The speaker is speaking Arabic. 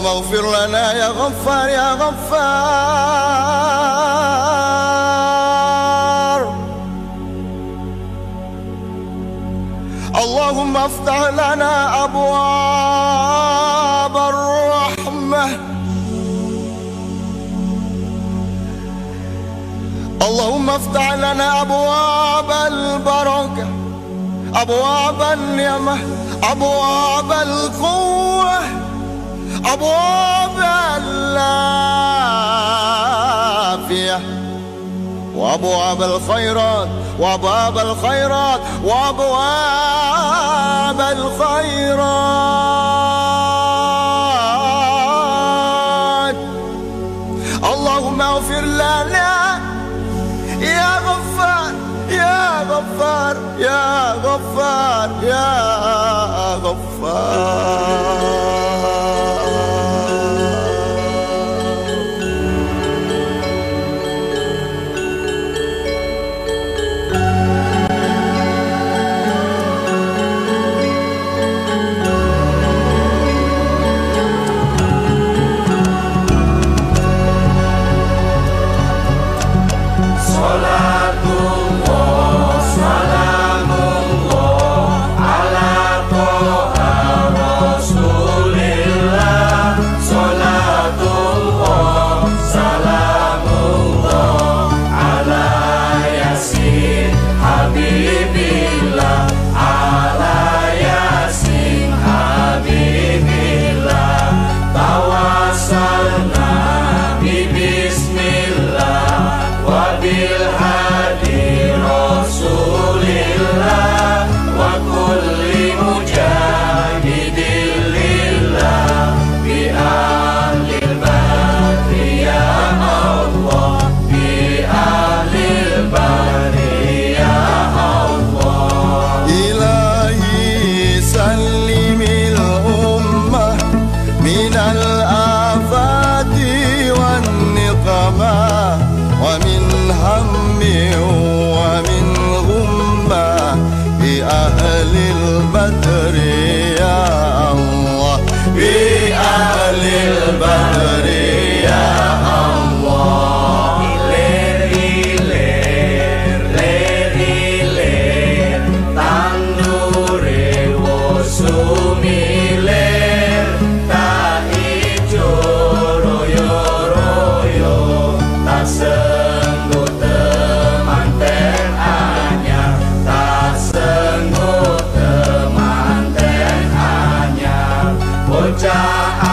اللهم اغفر لنا يا غفار يا غفار. اللهم افتح لنا أبواب الرحمة. اللهم افتح لنا أبواب البركة أبواب النعمة أبواب القوة. أبواب العافية وأبواب الخيرات وأبواب الخيرات وأبواب الخيرات. اللهم اغفر لنا يا غفار يا غفار يا غفار يا غفار. Ó, minha Puja